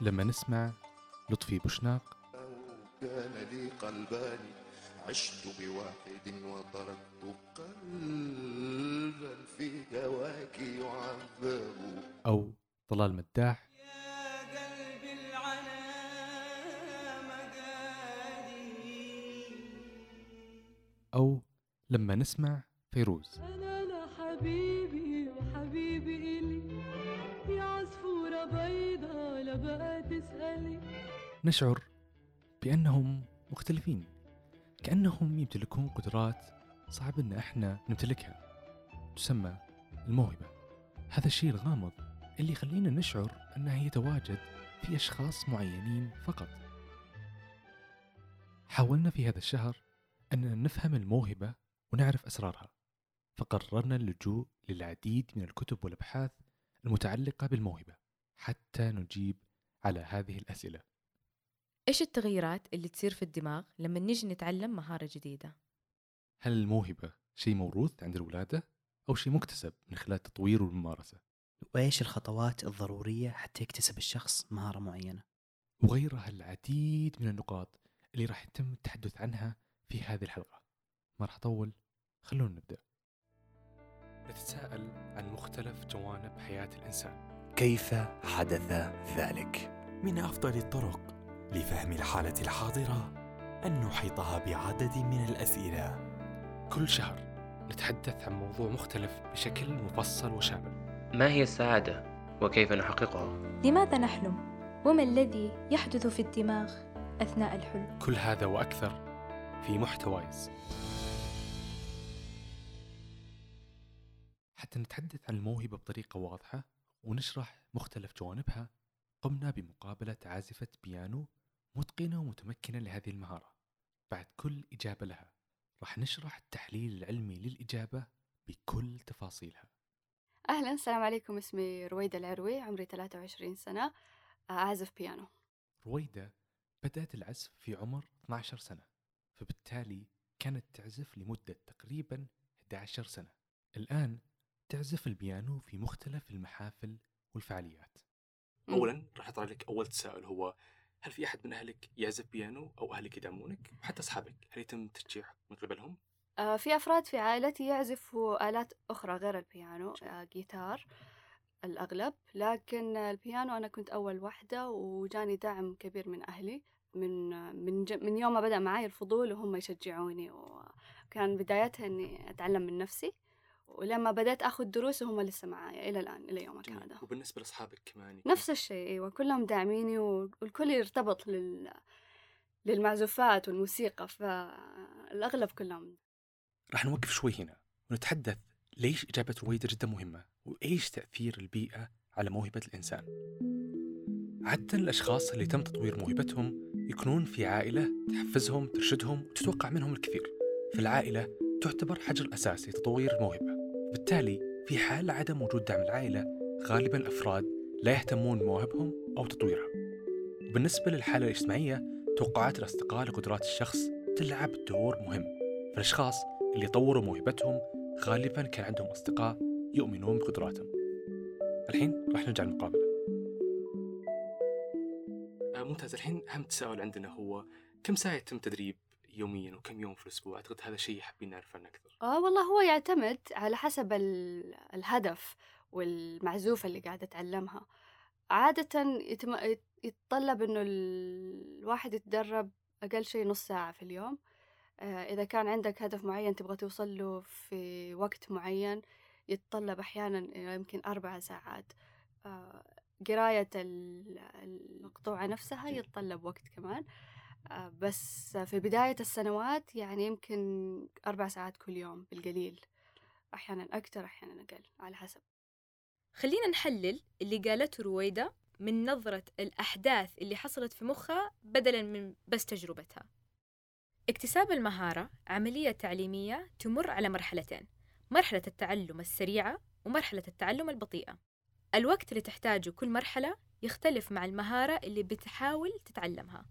لما نسمع لطفي بوشناق. كان لي قلبان عشت بواحد وتركت قلبا في هواك يعذب. أو طلال مداح. يا قلبي العنا أو لما نسمع فيروز. أنا أنا حبيبي نشعر بأنهم مختلفين كأنهم يمتلكون قدرات صعب أن إحنا نمتلكها تسمى الموهبة. هذا الشيء الغامض اللي يخلينا نشعر أنها يتواجد في أشخاص معينين فقط. حاولنا في هذا الشهر أننا نفهم الموهبة ونعرف أسرارها فقررنا اللجوء للعديد من الكتب والأبحاث المتعلقة بالموهبة حتى نجيب على هذه الأسئلة. إيش التغييرات اللي تصير في الدماغ لما نيجي نتعلم مهارة جديدة؟ هل الموهبة شيء موروث عند الولادة أو شيء مكتسب من خلال التطوير والممارسة؟ وإيش الخطوات الضرورية حتى يكتسب الشخص مهارة معينة؟ وغيرها العديد من النقاط اللي راح يتم التحدث عنها في هذه الحلقة. ما راح أطول خلونا نبدأ. نتساءل عن مختلف جوانب حياة الإنسان. كيف حدث ذلك؟ من أفضل الطرق لفهم الحالة الحاضرة أن نحيطها بعدد من الأسئلة كل شهر نتحدث عن موضوع مختلف بشكل مفصل وشامل ما هي السعادة وكيف نحققها؟ لماذا نحلم؟ وما الذي يحدث في الدماغ أثناء الحلم؟ كل هذا وأكثر في محتوايز حتى نتحدث عن الموهبة بطريقة واضحة ونشرح مختلف جوانبها قمنا بمقابلة عازفة بيانو متقنة ومتمكنة لهذه المهارة. بعد كل إجابة لها راح نشرح التحليل العلمي للإجابة بكل تفاصيلها. أهلا السلام عليكم اسمي رويدة العروي عمري 23 سنة أعزف بيانو. رويدة بدأت العزف في عمر 12 سنة فبالتالي كانت تعزف لمدة تقريبا 11 سنة. الآن تعزف البيانو في مختلف المحافل والفعاليات. اولا راح أطرح لك أول تساؤل هو هل في أحد من أهلك يعزف بيانو أو أهلك يدعمونك؟ وحتى أصحابك هل يتم تشجيع من قبلهم؟ آه، في أفراد في عائلتي يعزفوا آلات أخرى غير البيانو آه، جيتار الأغلب. لكن البيانو أنا كنت أول واحدة وجاني دعم كبير من أهلي. من من من يوم ما بدأ معي الفضول وهم يشجعوني وكان بدايتها إني أتعلم من نفسي. ولما بدأت أخذ دروس هم لسه معايا إلى الآن إلى يومك جميل. هذا وبالنسبة لأصحابك كمان نفس الشيء أيوة. كلهم داعميني والكل يرتبط لل للمعزوفات والموسيقى فالأغلب كلهم. راح نوقف شوي هنا ونتحدث ليش إجابة رويدة جدا مهمة وإيش تأثير البيئة على موهبة الإنسان؟ عادة الأشخاص اللي تم تطوير موهبتهم يكونون في عائلة تحفزهم ترشدهم وتتوقع منهم الكثير. فالعائلة تعتبر حجر أساسي لتطوير الموهبة. بالتالي في حال عدم وجود دعم العائلة غالبا الأفراد لا يهتمون بمواهبهم أو تطويرها. وبالنسبة للحالة الاجتماعية توقعات الأصدقاء لقدرات الشخص تلعب دور مهم. فالأشخاص اللي طوروا موهبتهم غالبا كان عندهم أصدقاء يؤمنون بقدراتهم. الحين راح نرجع المقابلة آه ممتاز. الحين أهم تساؤل عندنا هو كم ساعة يتم تدريب يوميا وكم يوم في الأسبوع؟ أعتقد هذا شيء حابين نعرف عنه أكثر آه والله هو يعتمد على حسب ال- الهدف والمعزوفة اللي قاعدة أتعلمها. عادة يتم... يتطلب إنه ال- الواحد يتدرب أقل شيء نص ساعة في اليوم. آه إذا كان عندك هدف معين تبغى توصل له في وقت معين يتطلب أحيانا يمكن أربع ساعات. آه قراية ال- المقطوعة نفسها يتطلب وقت كمان. بس في بداية السنوات يعني يمكن أربع ساعات كل يوم بالقليل أحيانا أكتر أحيانا أقل على حسب. خلينا نحلل اللي قالته رويدة من نظرة الأحداث اللي حصلت في مخها بدلا من بس تجربتها. اكتساب المهارة عملية تعليمية تمر على مرحلتين مرحلة التعلم السريعة ومرحلة التعلم البطيئة. الوقت اللي تحتاجه كل مرحلة يختلف مع المهارة اللي بتحاول تتعلمها.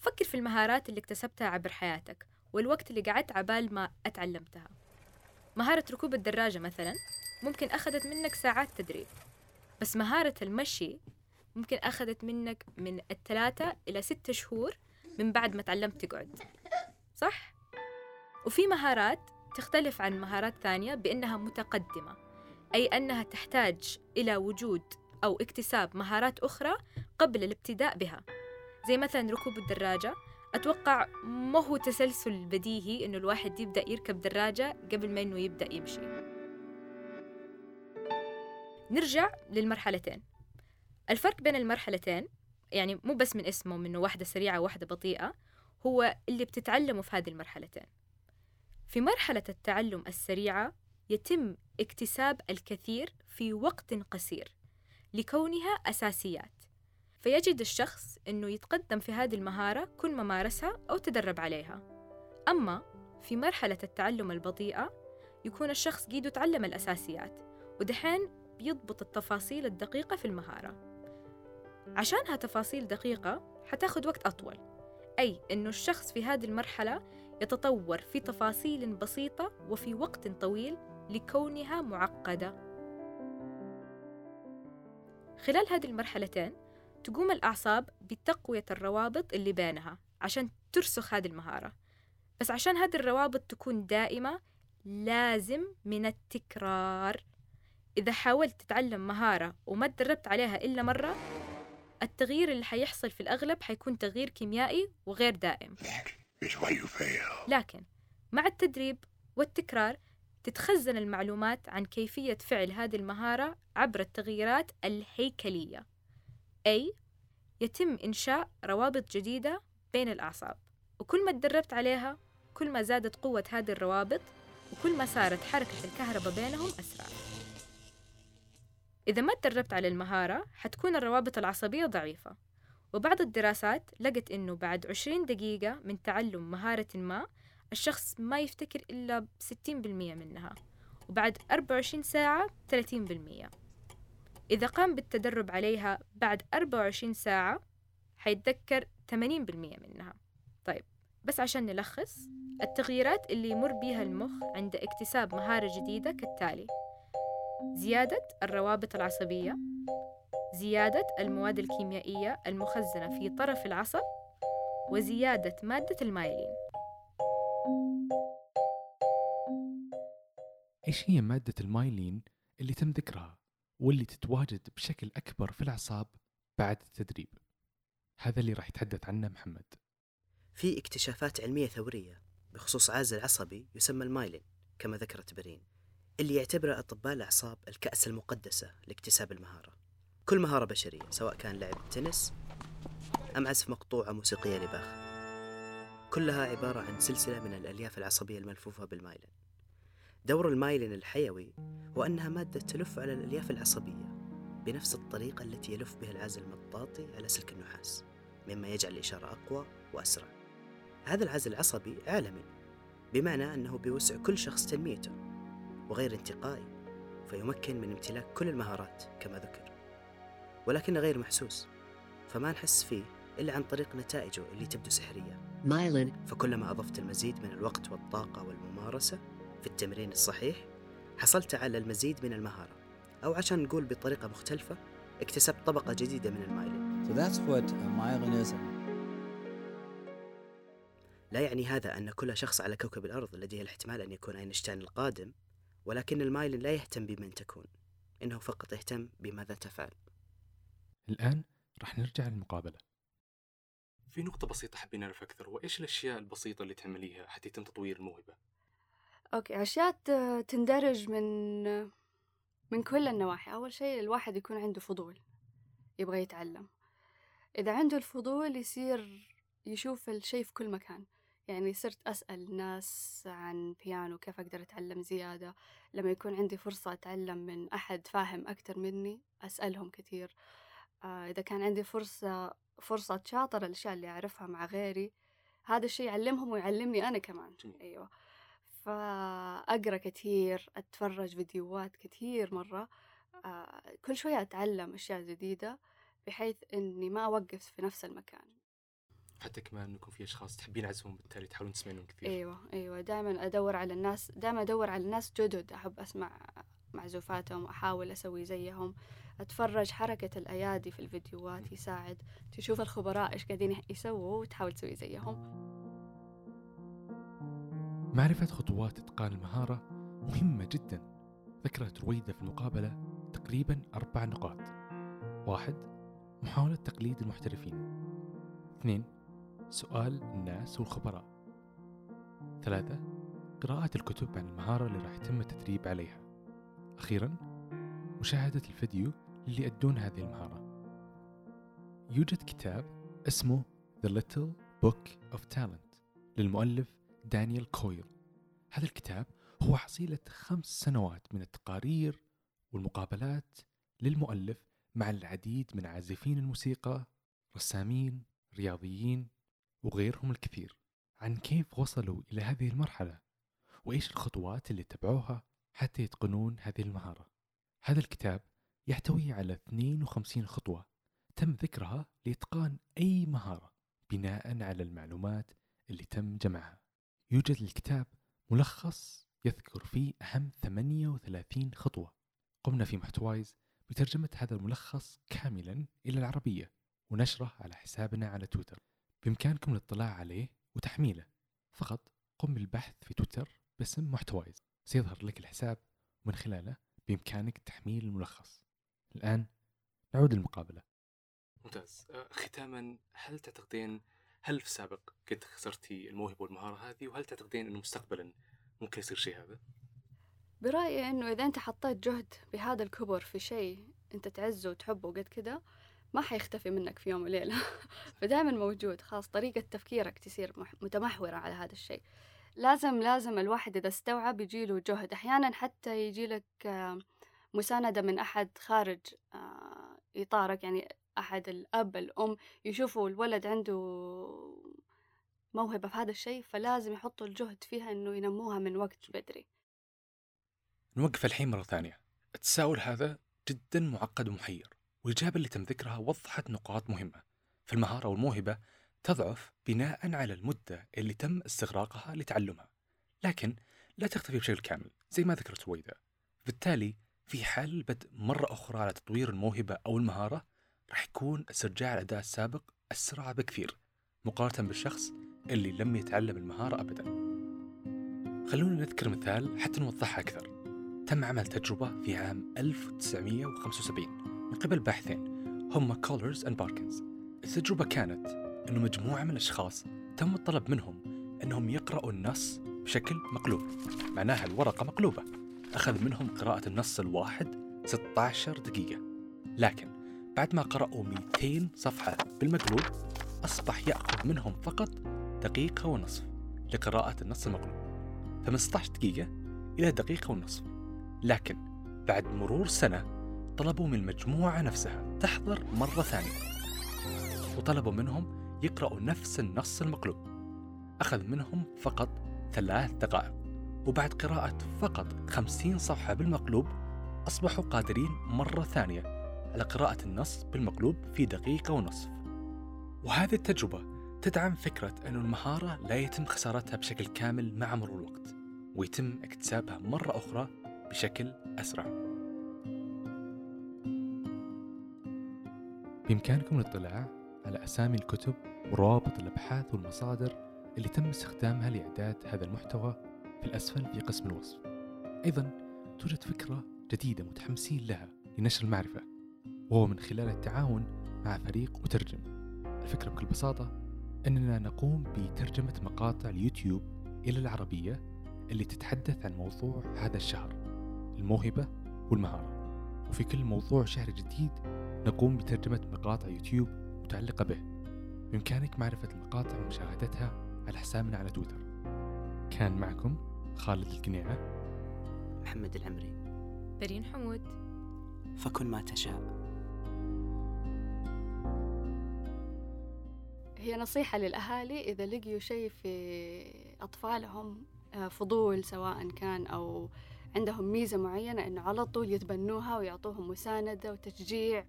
فكر في المهارات اللي اكتسبتها عبر حياتك والوقت اللي قعدت عبال ما أتعلمتها. مهارة ركوب الدراجة مثلا ممكن أخذت منك ساعات تدريب بس مهارة المشي ممكن أخذت منك من الثلاثة إلى ستة شهور من بعد ما تعلمت تقعد. صح؟ وفي مهارات تختلف عن مهارات ثانية بأنها متقدمة أي أنها تحتاج إلى وجود أو اكتساب مهارات أخرى قبل الابتداء بها. زي مثلا ركوب الدراجة. أتوقع ما هو تسلسل بديهي إنه الواحد يبدأ يركب دراجة قبل ما إنه يبدأ يمشي. نرجع للمرحلتين. الفرق بين المرحلتين يعني مو بس من اسمه منه واحدة سريعة وواحدة بطيئة هو اللي بتتعلمه في هذه المرحلتين. في مرحلة التعلم السريعة يتم اكتساب الكثير في وقت قصير لكونها أساسيات. فيجد الشخص أنه يتقدم في هذه المهارة كل ما مارسها أو تدرب عليها. أما في مرحلة التعلم البطيئة يكون الشخص قيد تعلم الأساسيات ودحين بيضبط التفاصيل الدقيقة في المهارة. عشانها تفاصيل دقيقة حتاخد وقت أطول. أي أنه الشخص في هذه المرحلة يتطور في تفاصيل بسيطة وفي وقت طويل لكونها معقدة. خلال هذه المرحلتين تقوم الأعصاب بتقوية الروابط اللي بينها عشان ترسخ هذه المهارة. بس عشان هذه الروابط تكون دائمة لازم من التكرار. إذا حاولت تتعلم مهارة وما تدربت عليها إلا مرة التغيير اللي حيحصل في الأغلب حيكون تغيير كيميائي وغير دائم. لكن مع التدريب والتكرار تتخزن المعلومات عن كيفية فعل هذه المهارة عبر التغييرات الهيكلية. أي يتم إنشاء روابط جديدة بين الأعصاب. وكل ما تدربت عليها كل ما زادت قوة هذه الروابط وكل ما صارت حركة الكهرباء بينهم أسرع. إذا ما تدربت على المهارة حتكون الروابط العصبية ضعيفة. وبعض الدراسات لقت إنه بعد 20 دقيقة من تعلم مهارة ما الشخص ما يفتكر إلا ب 60% منها وبعد 24 ساعة 30% إذا قام بالتدرب عليها بعد 24 ساعة حيتذكر 80% منها. طيب بس عشان نلخص التغييرات اللي يمر بيها المخ عند اكتساب مهارة جديدة كالتالي زيادة الروابط العصبية زيادة المواد الكيميائية المخزنة في طرف العصب وزيادة مادة المايلين. إيش هي مادة المايلين اللي تم ذكرها؟ واللي تتواجد بشكل أكبر في الأعصاب بعد التدريب. هذا اللي راح يتحدث عنه محمد. في اكتشافات علمية ثورية بخصوص عازل عصبي يسمى المايلين كما ذكرت برين اللي يعتبره أطباء الأعصاب الكأس المقدسة لاكتساب المهارة. كل مهارة بشرية سواء كان لعب تنس أم عزف مقطوعة موسيقية لباخ. كلها عبارة عن سلسلة من الألياف العصبية الملفوفة بالمايلين. دور المايلين الحيوي هو أنها مادة تلف على الألياف العصبية بنفس الطريقة التي يلف بها العازل المطاطي على سلك النحاس مما يجعل الإشارة أقوى وأسرع. هذا العزل العصبي عالمي بمعنى أنه بيوسع كل شخص تنميته وغير انتقائي فيمكن من امتلاك كل المهارات كما ذكر. ولكنه غير محسوس فما نحس فيه إلا عن طريق نتائجه اللي تبدو سحرية. مايلين. فكلما أضفت المزيد من الوقت والطاقة والممارسة في التمرين الصحيح حصلت على المزيد من المهارة أو عشان نقول بطريقة مختلفة اكتسبت طبقة جديدة من المايلين So that's what myelin is. لا يعني هذا أن كل شخص على كوكب الأرض لديه الاحتمال أن يكون أينشتاين القادم ولكن المايلين لا يهتم بمن تكون إنه فقط يهتم بماذا تفعل الآن راح نرجع للمقابلة في نقطة بسيطة حابين نعرف أكثر وإيش الأشياء البسيطة اللي تعمليها حتى يتم تطوير الموهبة؟ okay أشياء ت- تندرج من من كل النواحي. أول شيء الواحد يكون عنده فضول يبغى يتعلم. إذا عنده الفضول يصير يشوف الشيء في كل مكان. يعني صرت أسأل الناس عن بيانو كيف أقدر أتعلم زيادة. لما يكون عندي فرصة أتعلم من أحد فاهم أكتر مني أسألهم كثير. آه إذا كان عندي فرصة فرصة شاطر الأشياء اللي أعرفها مع غيري هذا الشيء يعلمهم ويعلمني أنا كمان. أيوة. فأقرأ كثير أتفرج فيديوهات كثير مرة آه كل شوية أتعلم أشياء جديدة بحيث إني ما أوقف في نفس المكان. حتى كمان يكون في أشخاص تحبين عزفهم بالتالي تحاولون تسمعينهم كثير. أيوة أيوة. دائما أدور على الناس دائما أدور على الناس جدد أحب أسمع معزوفاتهم أحاول أسوي زيهم. أتفرج حركة الأيادي في الفيديوهات يساعد تشوف الخبراء إيش قاعدين يسووا وتحاول تسوي زيهم. معرفة خطوات إتقان المهارة مهمة جدا. ذكرت رويدة في المقابلة تقريبا أربع نقاط. واحد محاولة تقليد المحترفين. اثنين سؤال الناس والخبراء. ثلاثة قراءة الكتب عن المهارة اللي راح يتم التدريب عليها. أخيرا مشاهدة الفيديو اللي يأدون هذه المهارة. يوجد كتاب اسمه The Little Book of Talent للمؤلف دانيال كويل. هذا الكتاب هو حصيلة خمس سنوات من التقارير والمقابلات للمؤلف مع العديد من عازفين الموسيقى رسامين رياضيين وغيرهم الكثير عن كيف وصلوا إلى هذه المرحلة وإيش الخطوات اللي اتبعوها حتى يتقنون هذه المهارة. هذا الكتاب يحتوي على 52 خطوة تم ذكرها لإتقان أي مهارة بناء على المعلومات اللي تم جمعها. يوجد الكتاب ملخص يذكر فيه أهم 38 خطوة. قمنا في محتوايز بترجمة هذا الملخص كاملا إلى العربية ونشره على حسابنا على تويتر. بإمكانكم الاطلاع عليه وتحميله. فقط قم بالبحث في تويتر باسم محتوايز سيظهر لك الحساب ومن خلاله بإمكانك تحميل الملخص. الآن نعود للمقابلة. ممتاز. آه، ختاما هل تعتقدين هل في السابق قد خسرتي الموهبة والمهارة هذه؟ وهل تعتقدين أنه مستقبلا ممكن يصير شيء هذا؟ برأيي إنه إذا أنت حطيت جهد بهذا الكبر في شيء أنت تعزه وتحبه قد كده ما حيختفي منك في يوم وليلة. فدائما موجود خلاص طريقة تفكيرك تصير متمحورة على هذا الشيء. لازم لازم الواحد إذا استوعب يجيله جهد. أحيانا حتى يجيلك آه، مساندة من أحد خارج آه، إطارك. يعني أحد الأب الأم يشوفوا الولد عنده موهبة في هذا الشيء فلازم يحطوا الجهد فيها إنه ينموها من وقت بدري. نوقف الحين مرة ثانية. التساؤل هذا جدا معقد ومحير والإجابة اللي تم ذكرها وضحت نقاط مهمة. فالمهارة والموهبة تضعف بناء على المدة اللي تم استغراقها لتعلمها. لكن لا تختفي بشكل كامل زي ما ذكرت رويدة بالتالي في حال البدء مرة أخرى على تطوير الموهبة أو المهارة راح يكون استرجاع الأداء السابق أسرع بكثير مقارنة بالشخص اللي لم يتعلم المهارة أبدا. خلونا نذكر مثال حتى نوضحها أكثر. تم عمل تجربة في عام 1975 من قبل باحثين هم كولرز أند باركنز التجربة كانت أنه مجموعة من الأشخاص تم الطلب منهم أنهم يقرأوا النص بشكل مقلوب معناها الورقة مقلوبة. أخذ منهم قراءة النص الواحد 16 دقيقة. لكن بعد ما قرأوا 200 صفحة بالمقلوب أصبح يأخذ منهم فقط دقيقة ونصف لقراءة النص المقلوب. فمن 16 دقيقة إلى دقيقة ونصف. لكن بعد مرور سنة طلبوا من المجموعة نفسها تحضر مرة ثانية. وطلبوا منهم يقرأوا نفس النص المقلوب. أخذ منهم فقط ثلاث دقائق. وبعد قراءة فقط خمسين صفحة بالمقلوب أصبحوا قادرين مرة ثانية على قراءة النص بالمقلوب في دقيقة ونصف. وهذه التجربة تدعم فكرة أن المهارة لا يتم خسارتها بشكل كامل مع مرور الوقت ويتم اكتسابها مرة أخرى بشكل أسرع. بإمكانكم الاطلاع على أسامي الكتب وروابط الأبحاث والمصادر اللي تم استخدامها لإعداد هذا المحتوى في الأسفل في قسم الوصف. أيضا توجد فكرة جديدة متحمسين لها لنشر المعرفة. وهو من خلال التعاون مع فريق مترجم. الفكرة بكل بساطة أننا نقوم بترجمة مقاطع اليوتيوب إلى العربية اللي تتحدث عن موضوع هذا الشهر الموهبة والمهارة. وفي كل موضوع شهر جديد نقوم بترجمة مقاطع يوتيوب متعلقة به. بإمكانك معرفة المقاطع ومشاهدتها على حسابنا على تويتر. كان معكم خالد القنيعة. محمد العمري. برين حمود. فكن ما تشاء. هي نصيحة للأهالي إذا لقيوا شيء في أطفالهم آه، فضول سواء كان أو عندهم ميزة معينة إنه على طول يتبنوها ويعطوهم مساندة وتشجيع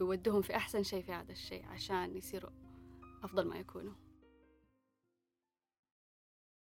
ويودوهم في أحسن شيء في هذا الشيء عشان يصيروا أفضل ما يكونوا.